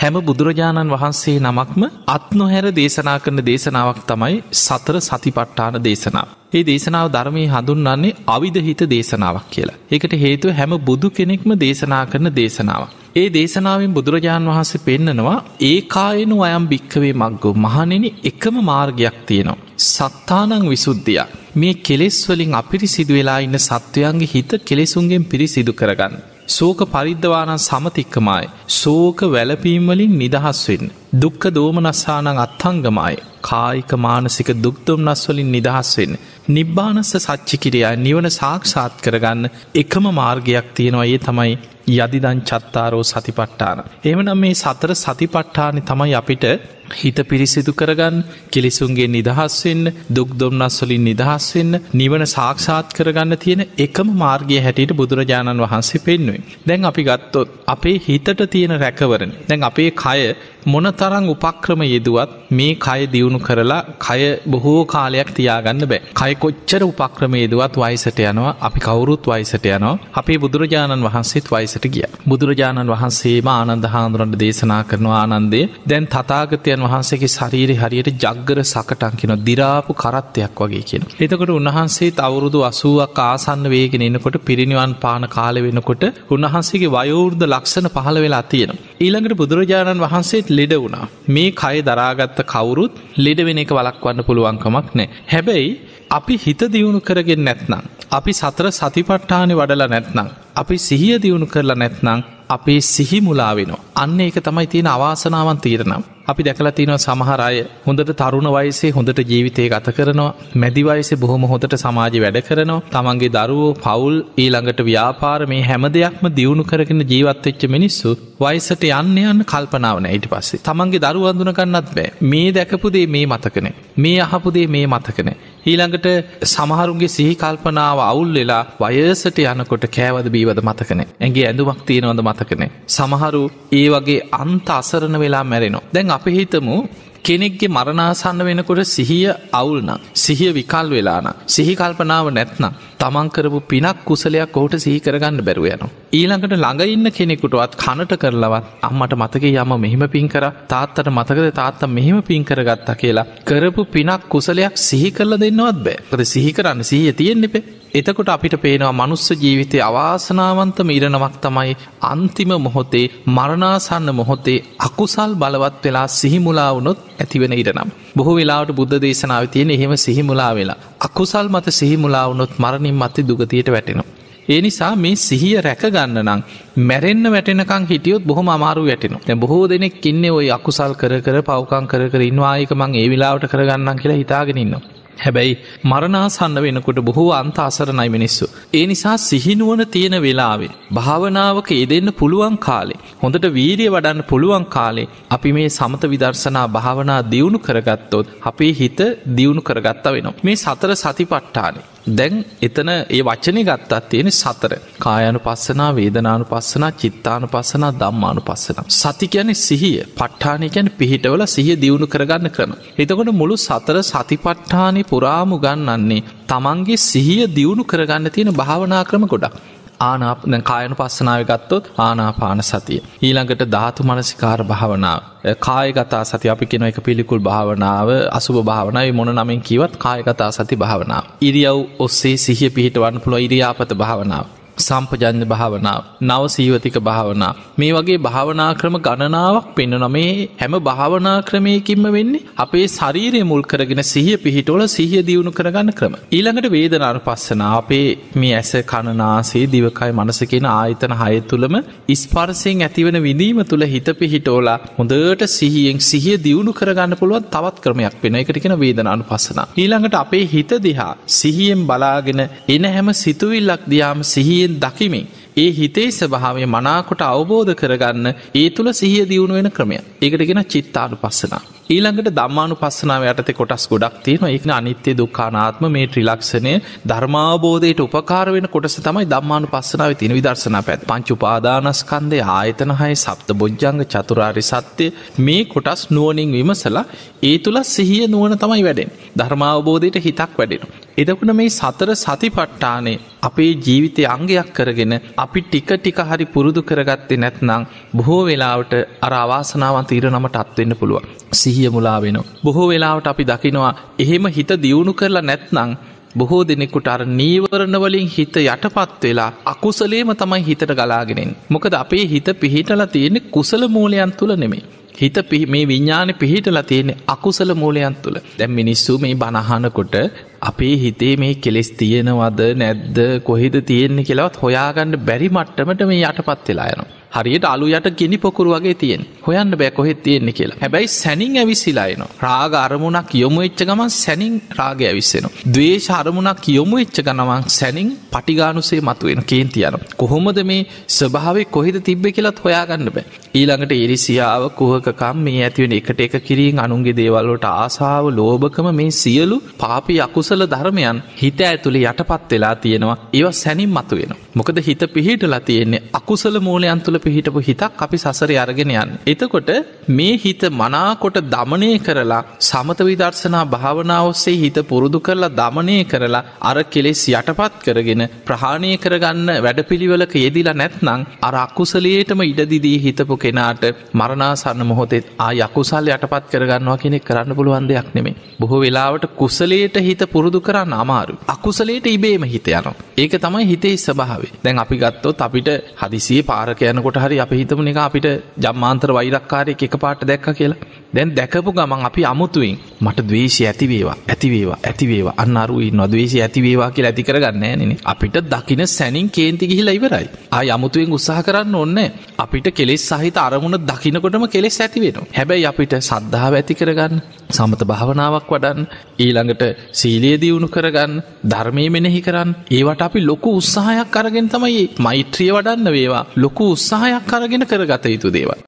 හැම බුදුරජාණන් වහන්සේ නමක්ම අත්නොහැර දේශනා කරන දේශනාවක් තමයි සතර සතිපට්ඨාන දේශනාව. ඒ දේශනාව ධර්මය හඳුන්වන්නේ අවිධහිත දේශනාවක් කියලා. ඒකට හේතුව හැම බුදු කෙනෙක්ම දේශනා කරන දේශනාවක්. ඒ දේශනාවෙන් බුදුරජාණන් වහන්සේ පෙන්නනවා ඒ කායනු අයම් භික්කවේ මක්ගෝ මහනෙන එකම මාර්ගයක් තියෙනවා. සත්තානං විසුද්ධියක්. මේ කෙලෙස්වලින් අපිරි සිදු වෙලා ඉන්න සත්වයන්ගේ හිත කෙලෙසුන්ගෙන් පිරිසිදු කරගන්න. සෝක පරිද්ධවානන් සමතික්කමයි. සෝක වැලපීම්වලින් නිදහස්වෙන්. දුක්ක දෝමනස්සානං අත්හංගමයි. කායික මානසික දුක්තුම් නස්වලින් නිදහස්වෙන්. නිබ්බානස්ස සච්චිකිරයා නිවන සාක්ෂාත් කරගන්න එකම මාර්ගයක් තියෙනවා ඒ තමයි යදිදං චත්තාරෝ සතිපට්ටාන. එමනම් මේ සතර සතිපට්ඨානි තමයි අපිට හිත පිරිසිදු කරගන්න කෙලිසුන්ගේ නිදහස්වෙන්න දුක් දුම්න්නස්වලින් නිදහස්වෙන්න නිවන සාක්ෂාත් කරගන්න තියෙන එකම මාර්ගය හැටියට බුදුරජාණන් වහන්සේ පෙන්නුවෙන්. දැන් අපි ගත්තොත් අපේ හිතට තියෙන රැකවරණ. දැන් අපේ කය මොන තරං උපක්‍රම යෙදුවත් මේ කය දියුණු කරලා කය බොහෝ කාලයක් තියාගන්න බෑ. කය කොච්චර උපක්‍රම යෙදුවත් වයිසට යනවා අපි කවුරුත් වයිසට යනවා අපේ බුදුරජාණන් වහන්සේත් වයිසට ගිය. බුදුරජාණන් වහන්සේම ආනන්ද හාමුදුරන්ට දේශනා කරනවා ආනන්දේ දැන් තතාගතයන් බුදුරජාණන් වහන්සේගේ ශරීරය හරියට ජග්ගර සකටන් කියන දිරාපු කරත්තයක් වගේ කියන. එතකොට උන්වහන්සේ අවුරුදු අසුවක් ආසන්න වේගෙන එනකොට පිරිනිවන් පාන කාල වෙනකොට උන්වහන්සේගේ වයෝෘද්ධ ලක්ෂණ පහළ වෙලා තියෙන. ඊළඟට බුදුරජාණන් වහන්සේත් ලෙඩ වුණා. මේ කය දරාගත්ත කවුරුත් ලෙඩ වෙන එක වලක්වන්න පුළුවන්කමක් නෑ. හැබැයි අපි හිත දියුණු කරගෙන නැත්නම්. අපි සතර සතිපට්ඨානෙ වඩලා නැත්නම්. අපි සිහිය දියුණු කරලා නැත්නම් අපේ සිහි මුලා වෙනවා. අන්න ඒක තමයි තියෙන අවාසනාවන් තීරනම්. අපි දැකලා තියනවා සමහර අය හොඳට තරුණ වයිසේ හොඳට ජීවිතය ගත කරනවා මැදිවයිස බොහොම හොඳට සමාජ වැඩ කරනවා. තමන්ගේ දරුවෝ පවුල් ඊළඟට ව්‍යාපාර මේ හැම දෙයක්ම දියුණු කරගෙන ජීවත්වෙච්ච මිනිස්සු වයිසට යන්න යන්න කල්පනාවන ඊට පස්සේ තමන්ගේ දරු අඳුනකන්නත් බෑ. මේ දැකපුදේ මේ මතකනේ මේ අහපුදේ මේ මතකනේ ඊළඟට සමහරුන්ගේ සිහි කල්පනාව අවුල් වෙලා වයසට යනකොට කෑවද බීවද මතකනේ ඇගේ ඇඳුමක් තියෙනවද මතකනේ සමහරු ඒ වගේ අන්ත අසරණ වෙලා මැරෙනවා. දැන් අප හිතමු කෙනෙක්ගේ මරණාසන්න වෙනකොට සිහිය අවුල්නම් සිහිය විකල් වෙලාන සිහි කල්පනාව නැත්නම් තමන්කරපු පිනක් කුසලයක් ඔහුට සිහිකරගන්න බැරුව යන. ඊළඟට ළඟඉන්න කෙනෙකුටවත් කනට කරලවත් අම්මට මතක යම මෙහෙම පින් කර තාත්තට මතකද තාත්ත මෙහෙම පින් කරගත්තා කියලා කරපු පිනක් කුසලයක් සිහි කරල දෙන්නවත් බෑ ද සිහි කරන්න සීය තියෙන්නෙපේ එතකොට අපිට පේනවා මනුස්ස ජීවිතය අවාසනාවන්තම ඉරණමක් තමයි අන්තිම මොහොතේ මරණාසන්න මොහොතේ අකුසල් බලවත් වෙලා සිහිමුලාවනොත් ඇතිවෙන ඉරනම්. බොහෝ වෙලාවට බුද්ධ දේශනාව තියෙන එහෙම සිහිමුලා වෙලා. අකුසල් මත සිහිමුලාවනොත් මරණින් මත්තේ දුගතියට වැටෙනවා. ඒ නිසා මේ සිහිය රැකගන්න නම් මැරෙන්න්න වැටෙනකං හිටියොත් බොහොම අමාරු වැටෙන බොහෝ දෙනෙක් ඉන්න ඔය අකුසල් කර පවකං කර ඉන්නවායක මං ඒ වෙලාවට කරගන්න කියලා හිතාගෙනන්නවා. හැබැයි මරණාසන්න වෙනකොට බොහෝ අන්ත අසරණයි මිනිස්සු. ඒ නිසා සිහිනුවන තියෙන වෙලාවේ. භාවනාවක එදෙන්න පුළුවන් කාලේ. හොඳට වීරිය වඩන්න පුළුවන් කාලේ අපි මේ සමත විදර්ශනා භාවනා දියුණු කරගත්තොත් අපේ හිත දියුණු කරගත්ත වෙනවා. මේ සතර සතිපට්ඨානේ. දැන් එතන ඒ වචනය ගත්තත් තියෙන සතර කායනු පස්සනා වේදනානු පස්සනා චිත්තානු පස්සනා දම්මානු පස්සන. සති කියන සිහිය පට්ඨානයකැන පිහිටවල සිහිය දියුණු කරගන්න ක්‍රම. එතකොට මුළු සතර සතිපට්ඨානි පුරාමු ගන්නන්නේ තමන්ගේ සිහිය දියුණු කරගන්න තියෙන භාවනා ක්‍රම ගොඩක්. ආනාප කායනු පස්සනාව ගත්තොත් ආනාපාන සතිය. ඊළඟට ධාතු මනසිකාර භාවනාව. කායගතා සති අපි කෙන එක පිළිකුල් භාවනාව අසුභ භාවනාව මොන නමින් කිවත් කායගතා සති භාවනාව. ඉරියව් ඔස්සේ සිහිය පිහිටවන්න පුළ ඉරියාපත භාවනාව. සම්පජන්‍ය භාවනාව නව සීවතික භාවනා. මේ වගේ භාවනා ක්‍රම ගණනාවක් පෙන්න්න මේ හැම භාවනා ක්‍රමයකින්ම වෙන්නේ අපේ ශරීරය මුල් කරගෙන සිහිය පිහිටෝල සිහිය දියුණු කරගන්න ක්‍රම. ඊළඟට වේදනාර පස්සන අපේ මේ ඇස කණනාසේ දිවකයි මනසකෙන ආයතන හය තුළම ඉස්පර්සයෙන් ඇතිවන විඳීම තුළ හිත පිහිටෝලා හොඳට සිහියෙන් සිහිය දියුණු කරගන්න පුළුවන් තවත් ක්‍රමයක් වෙන එකටිකෙන වේදනානු පස්සන ඊළඟට අපේ හිත දිහා සිහියෙන් බලාගෙන එන හැම සිතුවිල්ලක් දයාම සිහියෙන් සිහියෙන් දකිමින් ඒ හිතේ ස්භාවය මනාකොට අවබෝධ කරගන්න ඒ තුළ සිහිය දියුණු වෙන ක්‍රමය. ඒකටගෙන චිත්තානු පස්සනා ඊළඟට දම්මානු පස්සනාව යටතේ කොටස් ගොඩක් තියෙන ඒක අනිත්‍ය දුක්ඛානාත්ම මේ ත්‍රිලක්ෂණය ධර්මාවබෝධයට උපකාර වෙන කොටස තමයි දම්මානු පස්සනාව තින විදර්ශනා පැත් පංචු උපාදානස්කන්දේ ආයතනහය සප්ත බොජ්ජංග චතුරාරි සත්‍යය මේ කොටස් නුවනින් විමසලා ඒ තුළ සිහිය නුවන තමයි වැඩෙන් ධර්මාවබෝධයට හිතක් වැඩෙන. එදකුණ මේ සතර සතිපට්ටානේ අපේ ජීවිතය අංගයක් කරගෙන අපි ටික ටික හරි පුරුදු කරගත්තේ නැත්නං බොහෝ වෙලාවට අර අවාසනාවන් තීර නමට අත්වෙන්න පුළුවන්. සිහිය මුලා වෙන. බොහෝ වෙලාවට අපි දකිනවා එහෙම හිත දියුණු කරලා නැත්නං බොහෝ දෙනෙකුට අර නීවරණවලින් හිත යටපත් වෙලා අකුසලේම තමයි හිතට ගලාගෙනෙන්. මොකද අපේ හිත පිහිටල තියෙන්නේ කුසල මූලයන් තුළ නෙමේ. හිත මේ විඤ්ඥාන පිහිටලා තියෙන අකුසල මූලයන් තුළ දැම් මිනිස්සු මේ බණහනකොට අපේ හිතේ මේ කෙලෙස් තියෙනවද නැද්ද කොහෙද තියෙන්නේ කියලවත් හොයාගන්න බැරි මට්ටමට මේ යටපත් වෙලා යනවා. හරියට අලු යට ගිනි පොකුරු වගේ තියෙන් හොයන්න බෑ කොහෙත් තියෙන්නේ කියලා හැබැයි සැනින් ඇවිසිලායන රාග අරමුණක් යොමු එච්ච ගමන් සැනින් රාග ඇවිස්සෙන. දවේශ අරමුණක් යොමු එච්ච ගනවන් සැනින් පටිගානුසේ මතුවෙන කේන්තියන. කොහොමද මේ ස්වභාවේ කොහිද තිබ්බ කියලත් හොයාගන්න බෑ. ඊළඟට එරිසියාව කුහකකම් මේ ඇතිවෙන එකට එක කිරීන් අනුන්ගේ දේවල්ලට ආසාාව ලෝභකම මේ සියලු පාපි අකුසල ධර්මයන් හිත ඇතුළේ යටපත් වෙලා තියෙනවා ඒව සැනින් මතුවෙන. මොකද හිත පිහිටලා තියෙන්නේ අකුසල මූලයන් තුළ පිහිටපු හිතක් අපි සසර අරගෙන යන්න. එතකොට මේ හිත මනාකොට දමනය කරලා සමත විදර්ශනා භාවනාව ඔස්සේ හිත පුරුදු කරලා දමනය කරලා අර කෙලෙස් යටපත් කරගෙන ප්‍රහාණය කරගන්න වැඩපිළිවලක යෙදිලා නැත්නං අර අකුසලේටම ඉඩදිදී හිතපු කෙනාට මරණාසන්න මොහොතෙත් ආ යකුසල් යටපත් කරගන්නවා කෙනෙක් කරන්න පුළුවන් දෙයක් නෙමේ. බොහෝ වෙලාවට කුසලේට හිත පුරුදු කරන්න අමාරු. අකුසලේට ඉබේම හිත යනවා. ඒක තමයි හිතේ ස්භාවේ දැන් අපි ගත්තොත් අපිට හදිසියේ පාරක යනකොට හරි අප හිතම එක අපිට ජම්මාන්තර වෛරක්කාරය එක පාට දැක්ක කියලා. දැන් දැකපු ගමන් අපි අමුතුවෙන් මට දවේශය ඇතිවේවා ඇතිවේවා ඇතිවේවා අන්නරුයි නොදවේශය ඇතිවේවා කියලා ඇති කරගන්න නෙන අපිට දකින සැනින් කේන්ති ගිහිලා ඉවරයි. ආ අමුතුවෙන් උත්සාහ කරන්න ඔන්න අපිට කෙලෙස් සහිත අරමුණ දකිනකොටම කෙලෙස් ඇතිවෙන හැබැයි අපිට සද්ධාව ඇති කරගන්න සමත භාවනාවක් වඩන් ඊළඟට සීලේ දියුණු කරගන්න ධර්මය මෙනෙහි කරන්න ඒවට අපි ලොකු උත්සාහයක් කරගෙන තමයි මෛත්‍රිය වඩන්න වේවා. ලොකු උත්සාහයක් කරගෙන කරගත යුතු දේවල්.